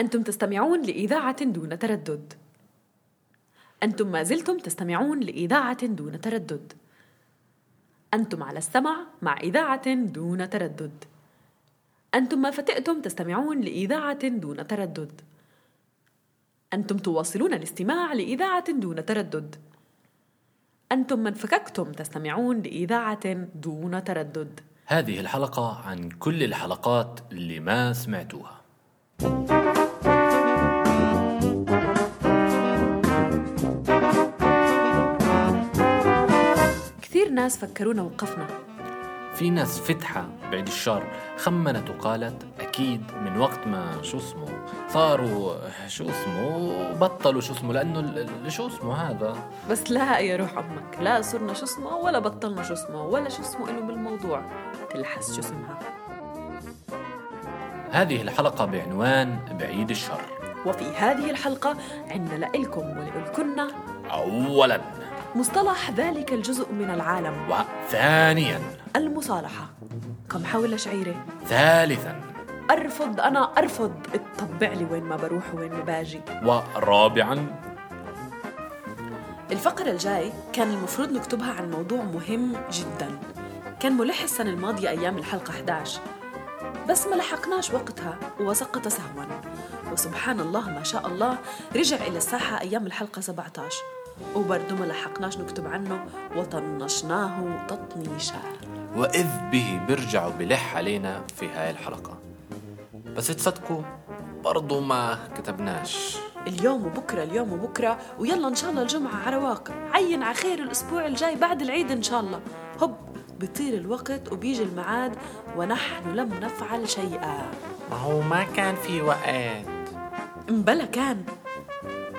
أنتم تستمعون لإذاعة دون تردد. أنتم ما زلتم تستمعون لإذاعة دون تردد. أنتم على السمع مع إذاعة دون تردد. أنتم ما فتئتم تستمعون لإذاعة دون تردد. أنتم تواصلون الاستماع لإذاعة دون تردد. أنتم من فككتم تستمعون لإذاعة دون تردد. هذه الحلقة عن كل الحلقات اللي ما سمعتوها. كثير ناس فكرونا وقفنا في ناس فتحة بعد الشر. خمنت وقالت أكيد من وقت ما شو اسمه صاروا شو اسمه بطلوا شو اسمه لأنه شو اسمه هذا؟ بس لا يا روح أمك. لا صرنا شو اسمه ولا بطلنا شو اسمه ولا شو اسمه إنه بالموضوع. تلحس شو اسمها. هذه الحلقة بعنوان بعيد الشر. وفي هذه الحلقة عندنا لإلكم ولإلكن. أولا. مصطلح ذلك الجزء من العالم. وثانيا المصالحة. كم حول شعيري؟ ثالثا. أرفض أنا أرفض. تطبع لي وين ما بروح وين ما باجي. ورابعا الفقرة الجاي كان المفروض نكتبها عن موضوع مهم جدا. كان ملح السنة الماضية أيام الحلقة 11 بس ما لحقناش وقتها وسقط سهوا وسبحان الله ما شاء الله رجع إلى الساحة أيام الحلقة 17 وبرضه ما لحقناش نكتب عنه وطنشناه تطنيشا. وإذ به بيرجعوا بلح علينا في هاي الحلقة. بس تصدقوا برضو ما كتبناش. اليوم وبكرة اليوم وبكرة ويلا إن شاء الله الجمعة على رواق. عين على خير الأسبوع الجاي بعد العيد إن شاء الله. هب بيطير الوقت وبيجي الميعاد ونحن لم نفعل شيئا. ما هو ما كان في وقت. مبلا كان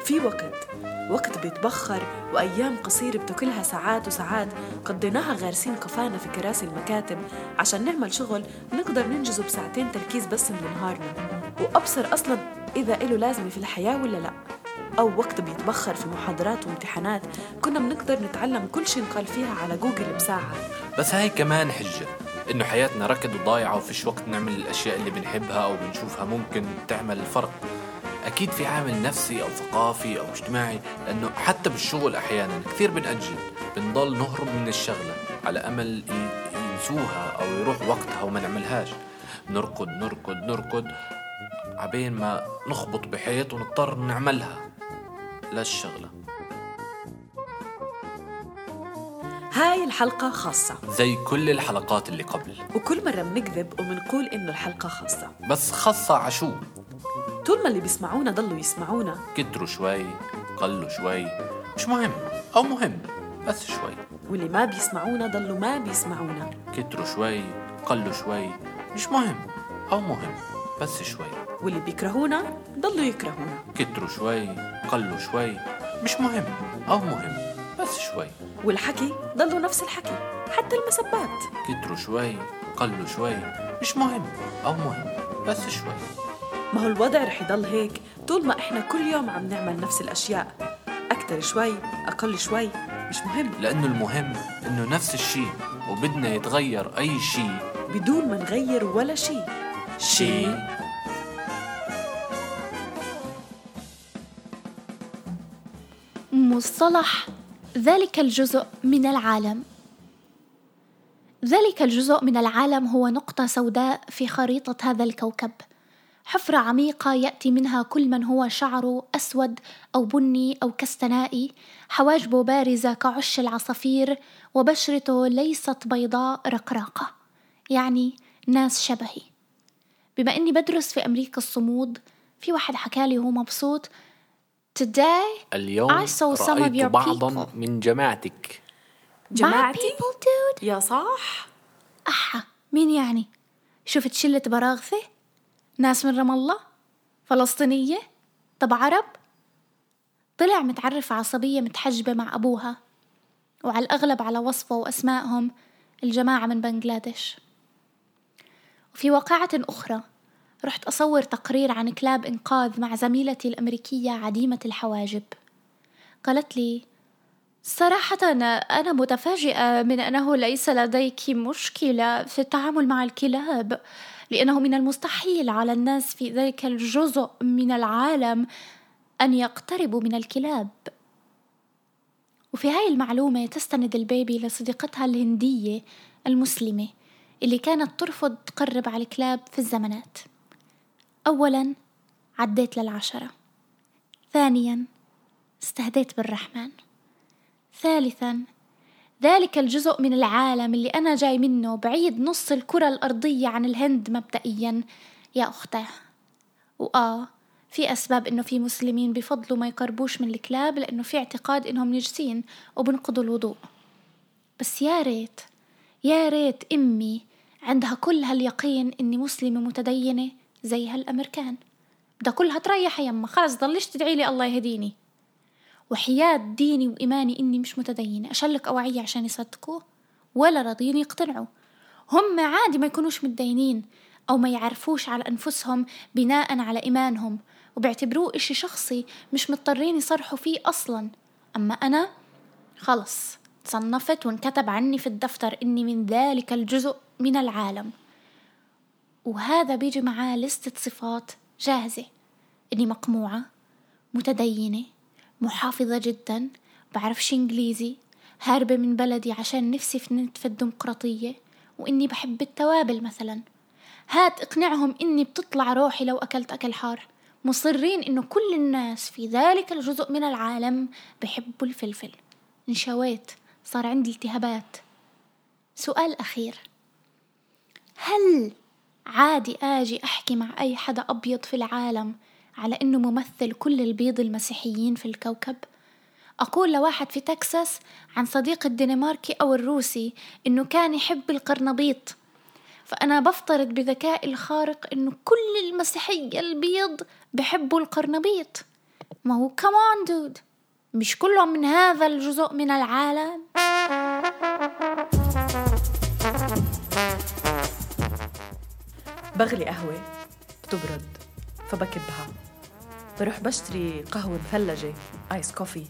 في وقت. وقت بيتبخر وأيام قصيرة بتاكلها ساعات وساعات. قضيناها غارسين قفانا في كراسي المكاتب. عشان نعمل شغل نقدر ننجزه بساعتين تركيز بس من نهارنا. وأبصر أصلا إذا إله لازمة في الحياة ولا لأ. أو وقت بيتبخر في محاضرات وامتحانات. كنا بنقدر نتعلم كل شيء نقال فيها على جوجل بساعة. بس هاي كمان حجة. إنه حياتنا ركض وضايعة وفيش وقت نعمل الأشياء اللي بنحبها أو بنشوفها. ممكن تعمل الفرق أكيد في عامل نفسي أو ثقافي أو اجتماعي لأنه حتى بالشغل أحيانا كثير بنأجل بنضل نهرب من الشغلة على أمل ي- ينسوها أو يروح وقتها وما نعملهاش. نركض نركض نركض عبين ما نخبط بحيط ونضطر نعملها. للشغلة هاي الحلقة خاصة. زي كل الحلقات اللي قبل. وكل مرة بنكذب وبنقول إنه الحلقة خاصة. بس خاصة عشو. طول ما اللي بيسمعونا ضلوا يسمعونا. كتروا شوي قلوا شوي. مش مهم أو مهم بس شوي. واللي ما بيسمعونا ضلوا ما بيسمعونا. كتروا شوي قلوا شوي. مش مهم أو مهم بس شوي. واللي بيكرهونا ضلوا يكرهونا. كتروا شوي قلوا شوي. مش مهم أو مهم بس شوي. والحكي ضلوا نفس الحكي حتى المسبات. كتروا شوي قلوا شوي. مش مهم أو مهم بس شوي. ما هو الوضع رح يضل هيك؟ طول ما إحنا كل يوم عم نعمل نفس الأشياء. أكتر شوي أقل شوي مش مهم. لأنه المهم إنه نفس الشي وبدنا يتغير أي شي. بدون ما نغير ولا شيء شي. مصطلح. ذلك الجزء من العالم. ذلك الجزء من العالم هو نقطة سوداء في خريطة هذا الكوكب. حفرة عميقة يأتي منها كل من هو شعره أسود أو بني أو كستنائي حواجبه بارزة كعش العصافير وبشرته ليست بيضاء رقراقة يعني ناس شبهي بما إني بدرس في أمريكا الصمود في واحد حكالي وهو مبسوط Today اليوم I saw some of your بعضا people. من جماعتك جماعتي My people dude يا صح أحا مين يعني؟ شفت شلة براغثة؟ ناس من رام الله؟ فلسطينية؟ طب عرب؟ طلع متعرف على صبية متحجبة مع أبوها وعلى الأغلب على وصفه وأسمائهم الجماعة من بنغلاديش وفي واقعة أخرى رحت أصور تقرير عن كلاب إنقاذ مع زميلتي الأمريكية عديمة الحواجب قالت لي صراحة أنا متفاجئة من أنه ليس لديك مشكلة في التعامل مع الكلاب لأنه من المستحيل على الناس في ذلك الجزء من العالم أن يقتربوا من الكلاب. وفي هاي المعلومة تستند البيبي لصديقتها الهندية المسلمة اللي كانت ترفض تقرب على الكلاب في الزمنات أولا عديت للعشرة. ثانيا استهديت بالرحمن. ثالثا ذلك الجزء من العالم اللي أنا جاي منه بعيد نص الكرة الأرضية عن الهند مبدئيا. يا أختاه وآه في أسباب إنه في مسلمين بفضلوا ما يقربوش من الكلاب لأنه في اعتقاد إنهم نجسين وبنقضوا الوضوء. بس يا ريت يا ريت أمي عندها كل هاليقين إني مسلمة متدينة زي هالأمريكان. بدها كلها تريح يما خلص ضلش تدعي لي الله يهديني. وحياة ديني وإيماني إني مش متدينة. أشلك أوعية عشان يصدقوا ولا راضيين يقتنعوا. هم عادي ما يكونوش متدينين أو ما يعرفوش على أنفسهم بناء على إيمانهم. وبيعتبروه إشي شخصي مش مضطرين يصرحوا فيه أصلا. أما أنا خلص تصنفت وانكتب عني في الدفتر إني من ذلك الجزء من العالم. وهذا بيجي معاه لستة صفات جاهزة. إني مقموعة متدينة محافظة جدا بعرفش إنجليزي هاربة من بلدي عشان نفسي في الديمقراطية وإني بحب التوابل مثلا. هات اقنعهم إني بتطلع روحي لو أكلت أكل حار. مصرين إنه كل الناس في ذلك الجزء من العالم بحبوا الفلفل. انشويت صار عندي التهابات. سؤال أخير. هل عادي آجي أحكي مع أي حدا أبيض في العالم على إنه ممثل كل البيض المسيحيين في الكوكب؟ أقول لواحد في تكساس عن صديق الدنماركي أو الروسي إنه كان يحب القرنبيط. فأنا بفترض بذكائي الخارق إنه كل المسيحية البيض بحبوا القرنبيط. ما هو كمان دود مش كلهم من هذا الجزء من العالم. بغلي قهوة بتبرد فبكبها. بروح بشتري قهوة مثلجة آيس كوفي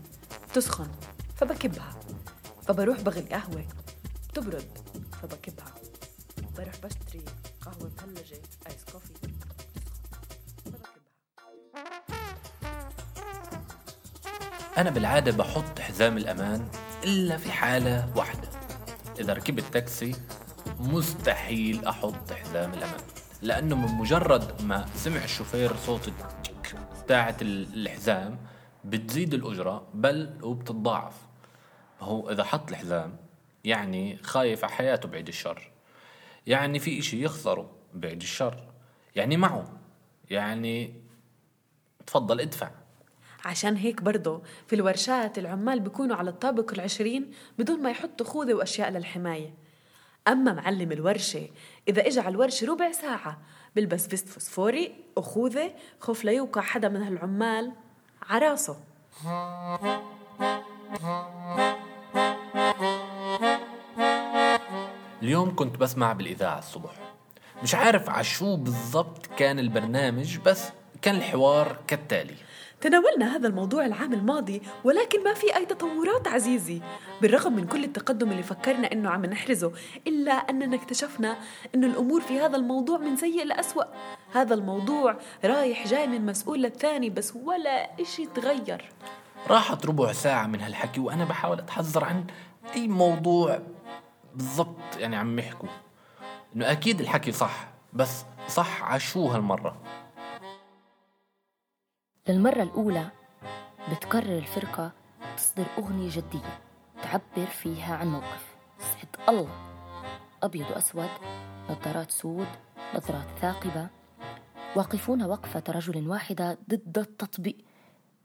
بتسخن فبكبها. فبروح بغلي قهوة بتبرد فبكبها. بروح بشتري قهوة مثلجة آيس كوفي أنا بالعادة بحط حزام الأمان إلا في حالة واحدة. إذا ركبت تاكسي مستحيل أحط حزام الأمان لأنه من مجرد ما سمع الشوفير صوت بتاعة الحزام بتزيد الأجرة بل وبتتضاعف. هو إذا حط الحزام يعني خايف على حياته بعيد الشر. يعني في إشي يخسره بعيد الشر. يعني معه. يعني تفضل ادفع. عشان هيك برضه في الورشات العمال بيكونوا على الطابق العشرين بدون ما يحطوا خوذة وأشياء للحماية. أما معلم الورشة إذا إجا على الورشة ربع ساعة بلبس فيست فوسفوري وخوذة خوف ليوقع حدا من هالعمال عراسه اليوم كنت بسمع بالإذاعة الصبح. مش عارف عشو بالضبط كان البرنامج بس كان الحوار كالتالي. تناولنا هذا الموضوع العام الماضي ولكن ما في أي تطورات عزيزي. بالرغم من كل التقدم اللي فكرنا أنه عم نحرزه إلا أننا اكتشفنا أن الأمور في هذا الموضوع من سيء لأسوأ. هذا الموضوع رايح جاي من مسؤول للثاني بس ولا إشي تغير. راحت ربع ساعة من هالحكي وأنا بحاول أتحذر عن أي موضوع بالضبط يعني عم يحكوا. إنه أكيد الحكي صح بس صح عشو هالمرة. للمرة الأولى بتقرر الفرقة تصدر أغنية جدية تعبر فيها عن موقف. سعد الله أبيض وأسود نظارات سود نظرات ثاقبة. واقفون وقفة رجل واحدة ضد التطبيع.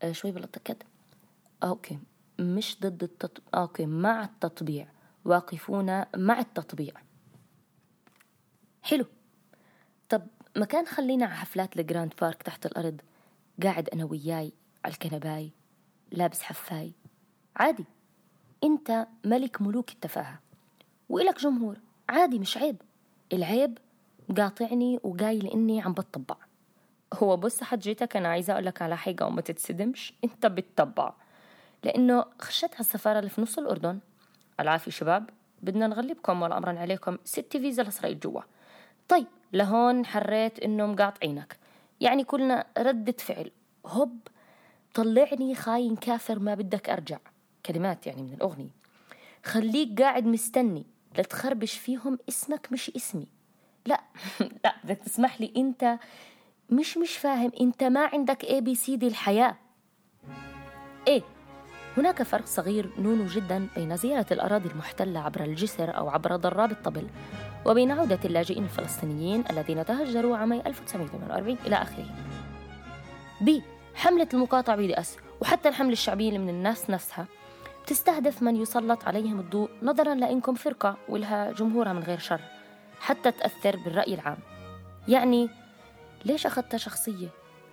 آه شوي بلطكت okay مش ضد التطبيع okay مع التطبيع. واقفون مع التطبيع. حلو. طب ما كان خلينا على حفلات الجراند بارك تحت الأرض. قاعد أنا وياي على الكنباي لابس حفاي. عادي أنت ملك ملوك التفاهة. وإلك جمهور عادي مش عيب. العيب قاطعني وقايل إني عم بتطبع. هو بص حجيتك أنا عايزة أقول لك على حاجة وما تتسدمش. أنت بتطبع. لأنه خشت هالسفارة اللي في نص الأردن. العافية شباب بدنا نغلبكم ولا أمرا عليكم. ست فيزا لإسرائيل جوا. طيب لهون حريت إنه مقاطعينك. يعني كلنا ردة فعل. هوب طلعني خاين كافر ما بدك أرجع. كلمات يعني من الأغنية. خليك قاعد مستني. لتخربش فيهم اسمك مش اسمي. لا لا بدك تسمح لي أنت مش مش فاهم. أنت ما عندك اي بي سي دي الحياة. إيه؟ هناك فرق صغير نون جدا بين زيارة الأراضي المحتلة عبر الجسر أو عبر ضراب الطبل وبين عودة اللاجئين الفلسطينيين الذين تهجروا عام 1948 إلى آخره. ب حملة المقاطعة بي دي أس وحتى الحملة الشعبية من الناس نفسها. تستهدف من يسلط عليهم الضوء نظرا لأنكم فرقة ولها جمهورها من غير شر حتى تأثر بالرأي العام. يعني ليش أخذتها شخصية؟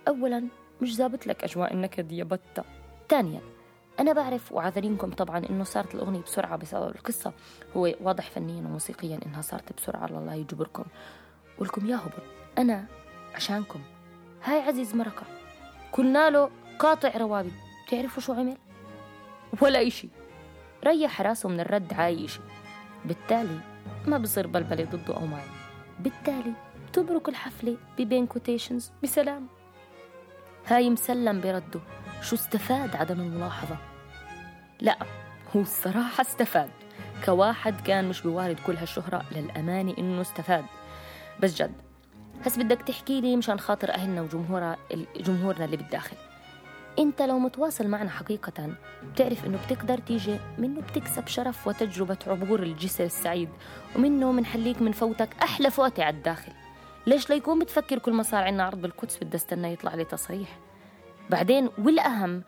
أولا مش ظابط لك أجواء النكد يا بطة ثانيا أنا بعرف وعاذرينكم طبعا إنه صارت الأغنية بسرعة بسبب القصة. هو واضح فنيا وموسيقيا إنها صارت بسرعة الله يجبركم. ولكم يا هبل أنا عشانكم. هاي عزيز مرقة قلنا له قاطع روابي بتعرفوا شو عمل؟ ولا إشي. ريح راسه من الرد عايش بالتالي ما بصير بلبلة ضده أو معي. بالتالي تبرك الحفلة ببين كوتيشنز بسلام. هاي مسلم برده. شو استفاد عدم الملاحظة؟ لا هو الصراحة استفاد. كواحد كان مش بوارد كل هالشهرة للأمانة إنه استفاد. بس جد هس بدك تحكي لي مشان خاطر أهلنا وجمهورنا جمهورنا اللي بالداخل. أنت لو متواصل معنا حقيقة بتعرف إنه بتقدر تيجي منه بتكسب شرف وتجربة عبور الجسر السعيد ومنه منحليك من فوتك أحلى فوتة على الداخل. ليش ليكون بتفكر كل ما صار عنا عرض بالقدس بدي أستنى يطلع لي تصريح؟ بعدين والأهم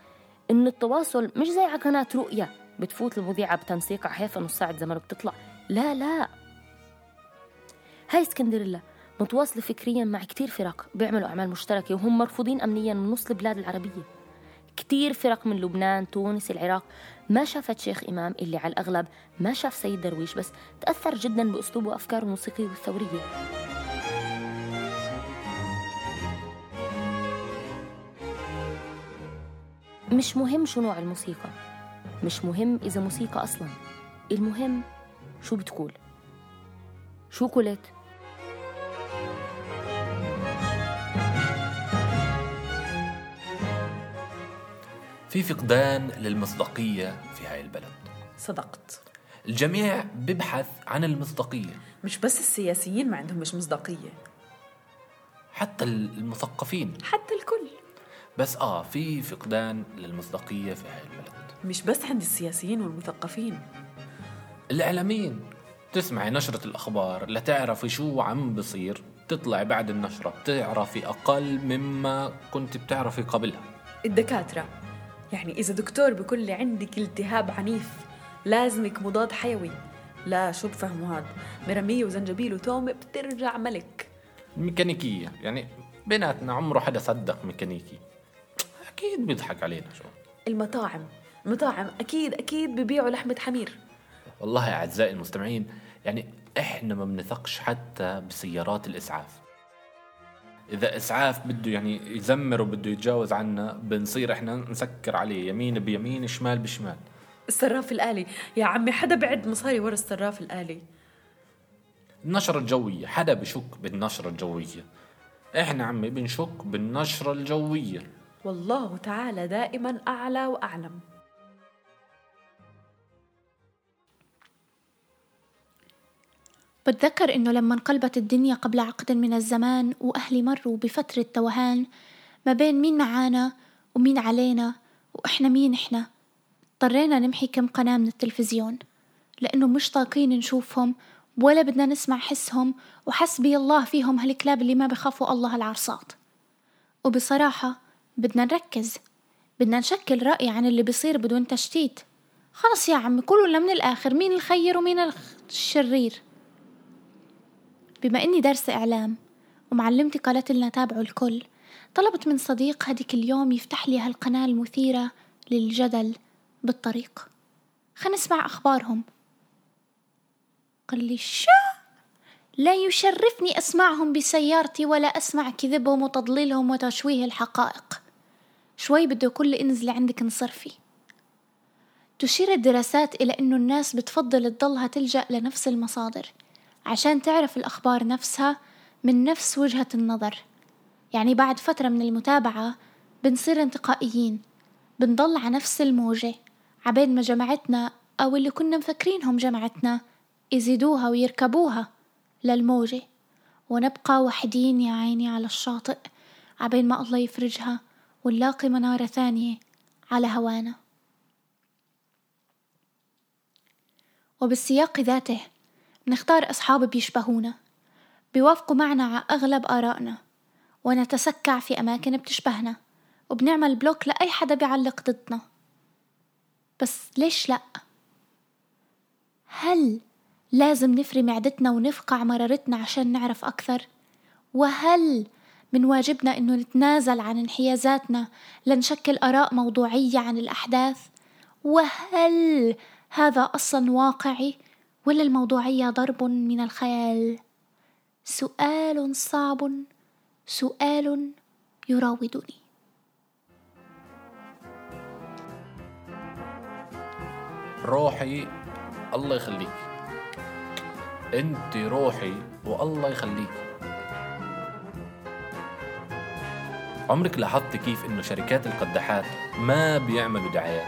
إنه التواصل مش زي على قناة رؤية بتفوت المذيعة بتنسيق حيفا نص ساعة زمان وبتطلع لا لا. هاي اسكندريلا متواصلة فكريا مع كتير فرق بيعملوا أعمال مشتركة وهم مرفوضين أمنيا من نص البلاد العربية. كتير فرق من لبنان تونس العراق. ما شافت شيخ إمام اللي على الأغلب ما شاف سيد درويش بس تأثر جدا بأسلوبه وأفكاره الموسيقية والثورية. مش مهم شو نوع الموسيقى مش مهم إذا موسيقى أصلا المهم شو بتقول. شو قلت؟ في فقدان للمصداقية في هاي البلد. صدقت. الجميع ببحث عن المصداقية. مش بس السياسيين ما عندهم مش مصداقية. حتى المثقفين. حتى الكل. بس آه في فقدان للمصداقية في هاي البلد مش بس عند السياسيين والمثقفين. الإعلاميين تسمعي نشرة الأخبار لتعرفي شو عم بصير. تطلع بعد النشرة بتعرفي أقل مما كنت بتعرفي قبلها. الدكاترة يعني إذا دكتور بقول لي عندك التهاب عنيف لازمك مضاد حيوي. لا شو بفهموا هاد مرمية وزنجبيل وتوم بترجع ملك. الميكانيكية يعني بيناتنا عمره حدا صدق ميكانيكي. أكيد بيضحك علينا شو. المطاعم. المطاعم أكيد أكيد ببيعوا لحمة حمير. والله يا أعزائي المستمعين يعني إحنا ما بنثقش حتى بسيارات الإسعاف. إذا إسعاف بده يعني يزمر وبده يتجاوز عنا بنصير إحنا نسكر عليه يمين بيمين شمال بشمال. الصراف الآلي. يا عمي حدا بعد مصاري ورا الصراف الآلي. النشرة الجوية. حدا بشك بالنشرة الجوية. إحنا عمي بنشك بالنشرة الجوية. والله تعالى دائما أعلى وأعلم. بتذكر إنه لما انقلبت الدنيا قبل عقد من الزمان وأهلي مروا بفترة توهان ما بين مين معانا ومين علينا وإحنا مين إحنا اضطرينا نمحي كم قناة من التلفزيون لأنه مش طايقين نشوفهم ولا بدنا نسمع حسهم وحسبي الله فيهم هالكلاب اللي ما بخافوا الله العرصات. وبصراحة بدنا نركز. بدنا نشكل رأي عن اللي بيصير بدون تشتيت. خلص يا عمي كله من الآخر مين الخير ومين الشرير؟ بما إني دارسة إعلام ومعلمتي قالت لنا تابعوا الكل طلبت من صديق هديك اليوم يفتح لي هالقناة المثيرة للجدل بالطريق. خلينا نسمع أخبارهم. قال لي شو؟ لا يشرفني أسمعهم بسيارتي ولا أسمع كذبهم وتضليلهم وتشويه الحقائق. شوي بده كل انزلي عندك انصرفي تشير الدراسات إلى أنه الناس بتفضل تضلها تلجأ لنفس المصادر عشان تعرف الأخبار نفسها من نفس وجهة النظر. يعني بعد فترة من المتابعة بنصير انتقائيين بنضل على نفس الموجة عبين ما جمعتنا أو اللي كنا مفكرينهم جمعتنا يزيدوها ويركبوها للموجة ونبقى وحدين يا عيني على الشاطئ عبين ما الله يفرجها. ونلاقي منارة ثانية على هوانا وبالسياق ذاته نختار أصحاب بيشبهونا بيوافقوا معنا على أغلب آرائنا ونتسكع في أماكن بتشبهنا وبنعمل بلوك لأي حدا بيعلق ضدنا بس ليش لأ؟ هل لازم نفري معدتنا ونفقع مرارتنا عشان نعرف أكثر؟ وهل من واجبنا إنه نتنازل عن انحيازاتنا لنشكل آراء موضوعية عن الأحداث؟ وهل هذا أصلا واقعي ولا الموضوعية ضرب من الخيال؟ سؤال صعب سؤال يراودني روحي الله يخليك أنت روحي والله يخليك عمرك لاحظت كيف إنه شركات القداحات ما بيعملوا دعايات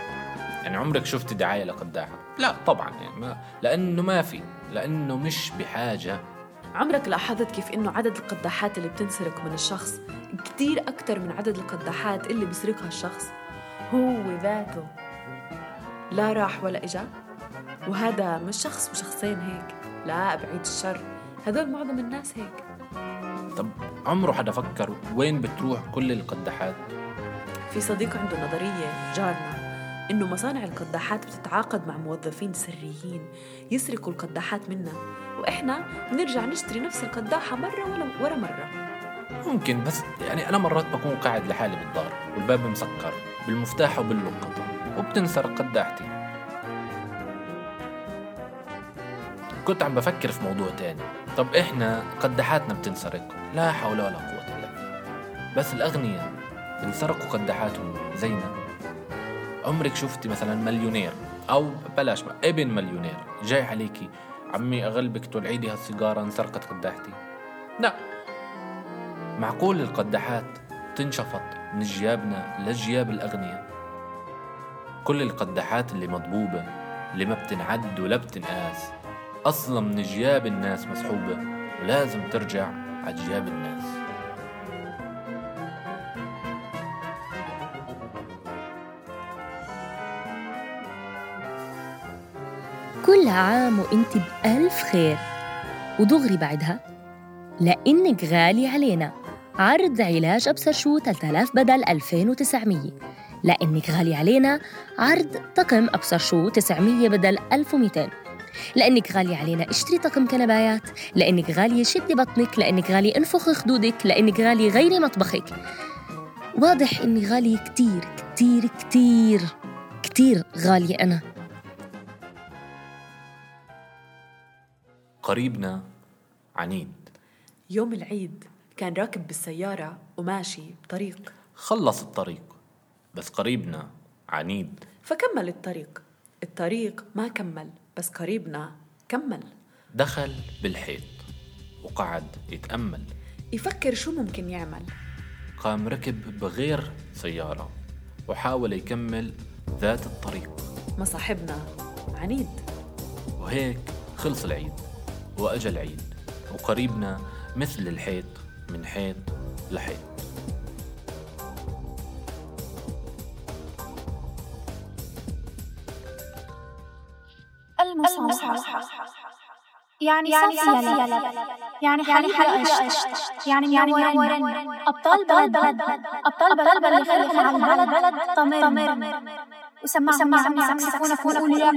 يعني عمرك شفت دعاية لقداحة؟ لا طبعا يعني ما لأنه ما في لأنه مش بحاجة. عمرك لاحظت كيف إنه عدد القداحات اللي بتنسرق من الشخص كتير أكتر من عدد القداحات اللي بيسرقها الشخص؟ هو ذاته. لا راح ولا إجا. وهذا مش شخص وشخصين هيك. لا بعيد الشر. هدول معظم الناس هيك. طب عمره حدا فكر وين بتروح كل القداحات في صديق عنده نظرية جارنا إنه مصانع القداحات بتتعاقد مع موظفين سريين يسرقوا القداحات منا وإحنا بنرجع نشتري نفس القداحة مرة ولا ورا مرة. ممكن بس يعني أنا مرات بكون قاعد لحالي بالدار والباب مسكر بالمفتاح وباللقطة وبتنسرق قداحتي كنت عم بفكر في موضوع تاني. طب إحنا قداحاتنا بتنسرق لا حول ولا قوة إلا بالله. بس الأغنياء بنسرقوا قداحاتهم زينا. عمرك شفتي مثلا مليونير؟ أو بلاش ما ابن مليونير. جاي عليكي عمي أغلبك تولعيدي هالسيجارة انسرقت قداحتي لا. معقول القداحات تنشفط من جيابنا لجياب الأغنياء؟ كل القداحات اللي مضبوبة اللي ما بتنعد ولا بتنقاس. أصلا من جياب الناس مسحوبة ولازم ترجع على جياب الناس. كل عام وإنت بألف خير. ودغري بعدها لأنك غالي علينا. عرض علاج أبصر شو 3000 بدل 2900 لأنك غالي علينا عرض طقم أبصر شو 900 بدل 1200 لأنك غالي علينا اشتري طقم كنبايات. لأنك غالية شدي بطنك. لأنك غالية انفخي خدودك. لأنك غالية غيري مطبخك. واضح إني غالية كتير كتير كتير كتير غالية أنا. قريبنا عنيد. يوم العيد كان راكب بالسيارة وماشي بطريق. خلص الطريق بس قريبنا عنيد. فكمل الطريق. الطريق ما كمل. بس قريبنا كمل. دخل بالحيط وقعد يتأمل. يفكر شو ممكن يعمل. قام ركب بغير سيارة وحاول يكمل ذات الطريق. ما صاحبنا عنيد. وهيك خلص العيد وأجا العيد وقريبنا مثل الحيط من حيط لحيط. المصالحة يعني لا يعني حليب قشط يعني منورن أبطال بلد. أبطال بلد. اللي خلف على البلد طمر وسمعهم عم يسكسكون يقولوا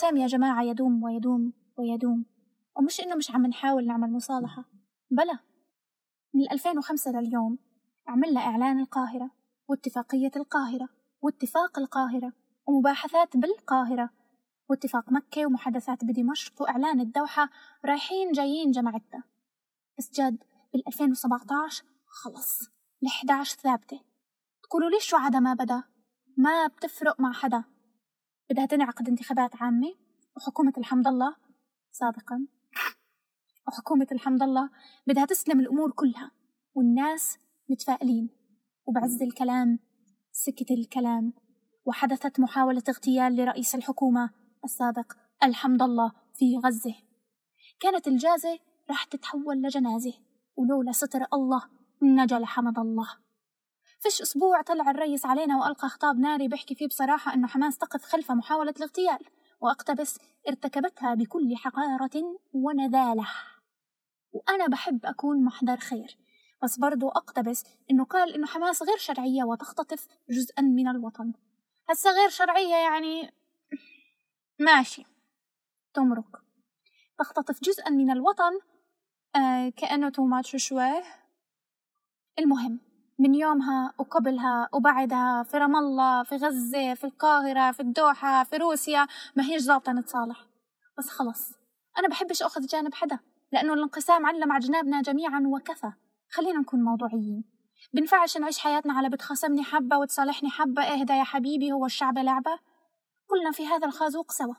الانقسام يا جماعة يدوم ويدوم ويدوم. ومش إنه مش عم نحاول نعمل مصالحة. بلى. من 2005 لليوم عملنا إعلان القاهرة واتفاقية القاهرة واتفاق القاهرة ومباحثات بالقاهرة واتفاق مكة ومحادثات بدمشق وإعلان الدوحة رايحين جايين جماعتنا. بس جد بال 2017 خلص. ال 11 ثابتة. تقولوا ليش شو عدا ما بدا؟ ما بتفرق مع حدا. بدها تنعقد انتخابات عامة. وحكومة الحمد الله سابقا وحكومة الحمد الله بدها تسلم الأمور كلها والناس متفائلين. وبعز الكلام سكت الكلام وحدثت محاولة اغتيال لرئيس الحكومة السابق الحمد الله في غزة. كانت الجازة راح تتحول لجنازة ولولا ستر الله نجا لحمد الله. فيش أسبوع طلع الرئيس علينا وألقى خطاب ناري بيحكي فيه بصراحة أنه حماس تقف خلف محاولة الاغتيال وأقتبس ارتكبتها بكل حقارة ونذالة. وأنا بحب أكون محضر خير بس برضو أقتبس إنه قال إنه حماس غير شرعية وتختطف جزءا من الوطن. هسا غير شرعية يعني ماشي تمرق. تختطف جزءا من الوطن آه كأنه تو ماتش شوي. المهم من يومها وقبلها وبعدها في رام الله في غزة في القاهرة في الدوحة في روسيا. ما هيش ظابطة نتصالح. بس خلص. أنا بحبش أخذ جانب حدا لأنه الانقسام علم على جنابنا جميعا وكفى. خلينا نكون موضوعيين. بنفعش نعيش حياتنا على بتخاصمني حبة وتصالحني حبة. اهدى يا حبيبي هو الشعب لعبة؟ كلنا في هذا الخازوق سوا.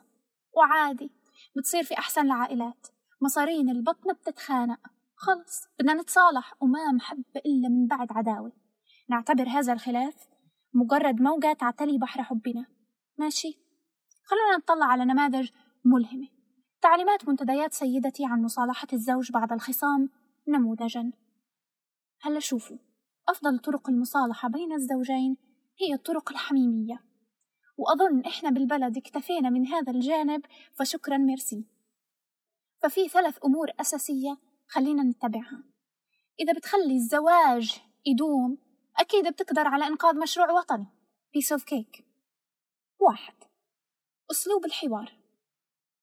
وعادي. بتصير في أحسن العائلات. مصارين البطن بتتخانق. خلص بدنا نتصالح وما محبة إلا من بعد عداوة. نعتبر هذا الخلاف مجرد موجة تعتلي بحر حبنا. ماشي. خلونا نطلع على نماذج ملهمة. تعليمات منتديات سيدتي عن مصالحة الزوج بعد الخصام نموذجا. هلا شوفوا أفضل طرق المصالحة بين الزوجين هي الطرق الحميمية. وأظن إحنا بالبلد اكتفينا من هذا الجانب فشكرا ميرسي. ففي ثلاث أمور أساسية خلينا نتبعها. إذا بتخلي الزواج يدوم أكيد بتقدر على إنقاذ مشروع وطني. piece of cake واحد. أسلوب الحوار.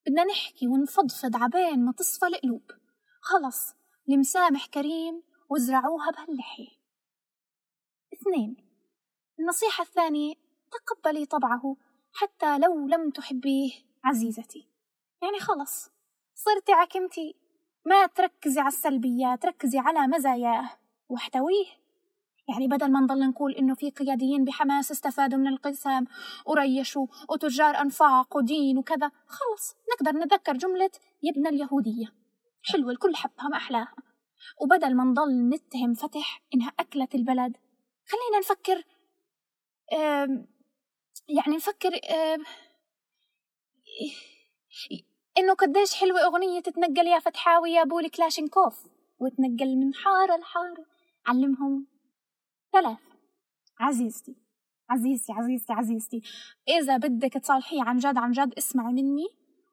بدنا نحكي ونفضفض عبين ما تصفى القلوب. خلص. المسامح كريم وزرعوها بهاللحية. اثنين. النصيحة الثانية تقبلي طبعه حتى لو لم تحبيه عزيزتي. يعني خلص. صرتي عكمتي. ما تركزي على السلبيات ركزي على مزاياه. واحتويه. يعني بدل ما نضل نقول إنه في قياديين بحماس استفادوا من القسام وريشوا وتجار أنفاق ودين وكذا خلص. نقدر نتذكر جملة يبنى اليهودية. حلوة الكل حبها ما أحلاها وبدل ما نضل نتهم فتح إنها أكلت البلد خلينا نفكر يعني نفكر إنه قديش حلوة أغنية تتنقل يا فتحاوي يا بولي كلاشينكوف وتنقل من حارة لحارة. علمهم ثلاث. عزيزتي عزيزتي عزيزتي عزيزتي إذا بدك تصالحيه عن جد عن جد اسمعي مني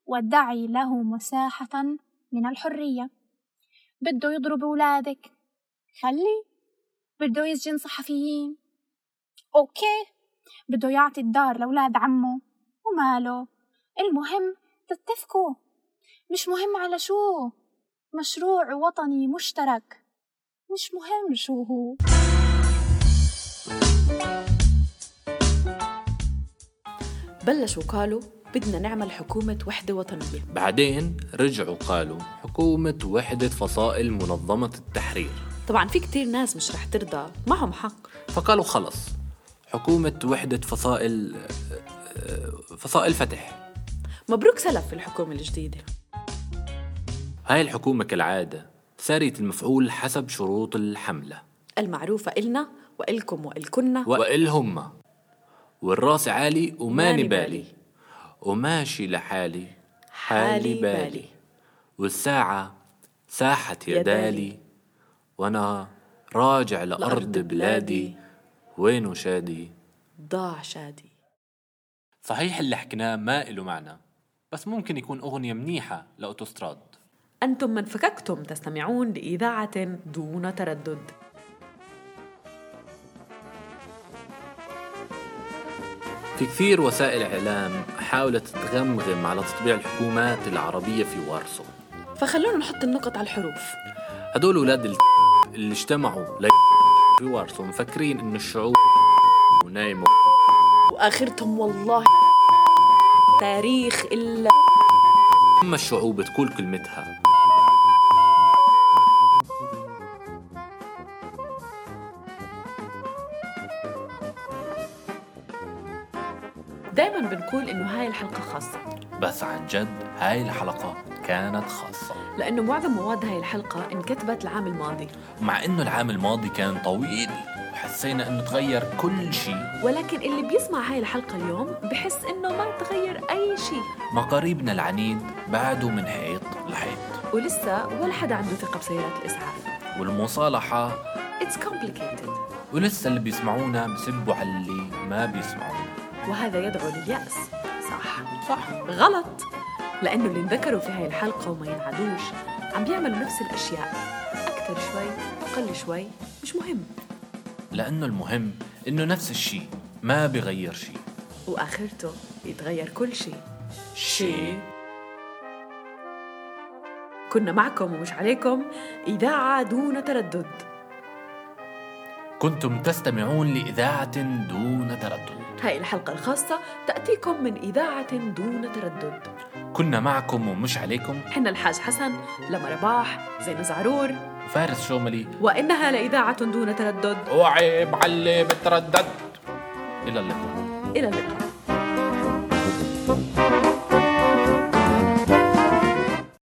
ودعي له مساحة من الحرية. بده يضرب أولادك. خلي بده يسجن صحفيين. أوكي بده يعطي الدار لأولاد عمه وماله. المهم تتفقوا. مش مهم على شو. مشروع وطني مشترك. مش مهم شو هو. بلشوا قالوا بدنا نعمل حكومة وحدة وطنية. بعدين رجعوا قالوا حكومة وحدة فصائل منظمة التحرير. طبعا في كتير ناس مش رح ترضى. معهم حق. فقالوا خلص حكومة وحدة فصائل فصائل فتح. مبروك سلف في الحكومة الجديدة. هاي الحكومة كالعادة سارية المفعول حسب شروط الحملة. المعروفة إلنا وإلكم وإلكنا. وإلهم. والرأس عالي وما نبالي وماشي لحالي حالي بالي. والساعة ساحة يدالي. وأنا راجع لأرض بلادي. وينه شادي؟ ضاع شادي. صحيح اللي حكيناه ما إله معنى. بس ممكن يكون أغنية منيحة لأوتوستراد. أنتم من فككتم تستمعون لإذاعة دون تردد. في كثير وسائل إعلام حاولت تغمغم على تطبيع الحكومات العربية في وارسو. فخلونا نحط النقط على الحروف. هدول أولاد اللي اجتمعوا ل في وارسو مفكرين إنه الشعوب ونايموا وآخرتهم والله التاريخ إلا أما الشعوب تقول كلمتها. دايما بنقول إنه هاي الحلقة خاصة. بس عن جد هاي الحلقة كانت خاصة. لأنه معظم مواد هاي الحلقة انكتبت العام الماضي. ومع إنه العام الماضي كان طويل. وحسينا إنه تغير كل شيء. ولكن اللي بيسمع هاي الحلقة اليوم بحس إنه ما تغير أي شيء. مقاريبنا العنيد بعدوا من حيط لحيط ولسه ولا حدا عنده ثقة بسيارات الإسعاف. والمصالحة It's complicated. ولسه اللي بيسمعونا بسبوا على اللي ما بيسمعونا. وهذا يدعو لليأس. صح. صح. غلط. لأنه اللي انذكروا في هاي الحلقة وما ينعدوش عم بيعملوا نفس الأشياء. أكثر شوي أقل شوي مش مهم. لأنه المهم إنه نفس الشيء ما بيغير شيء وآخرته يتغير كل شيء شيء كنا معكم ومش عليكم إذاعة دون تردد. كنتم تستمعون لإذاعة دون تردد. هاي الحلقة الخاصة تأتيكم من إذاعة دون تردد. كنا معكم ومش عليكم. حنا الحاج حسن لما رباح زين زعرور. فارس شوملي وإنها لإذاعة دون تردد. وعي بعلي بتردد. إلى اللقاء. إلى اللقاء.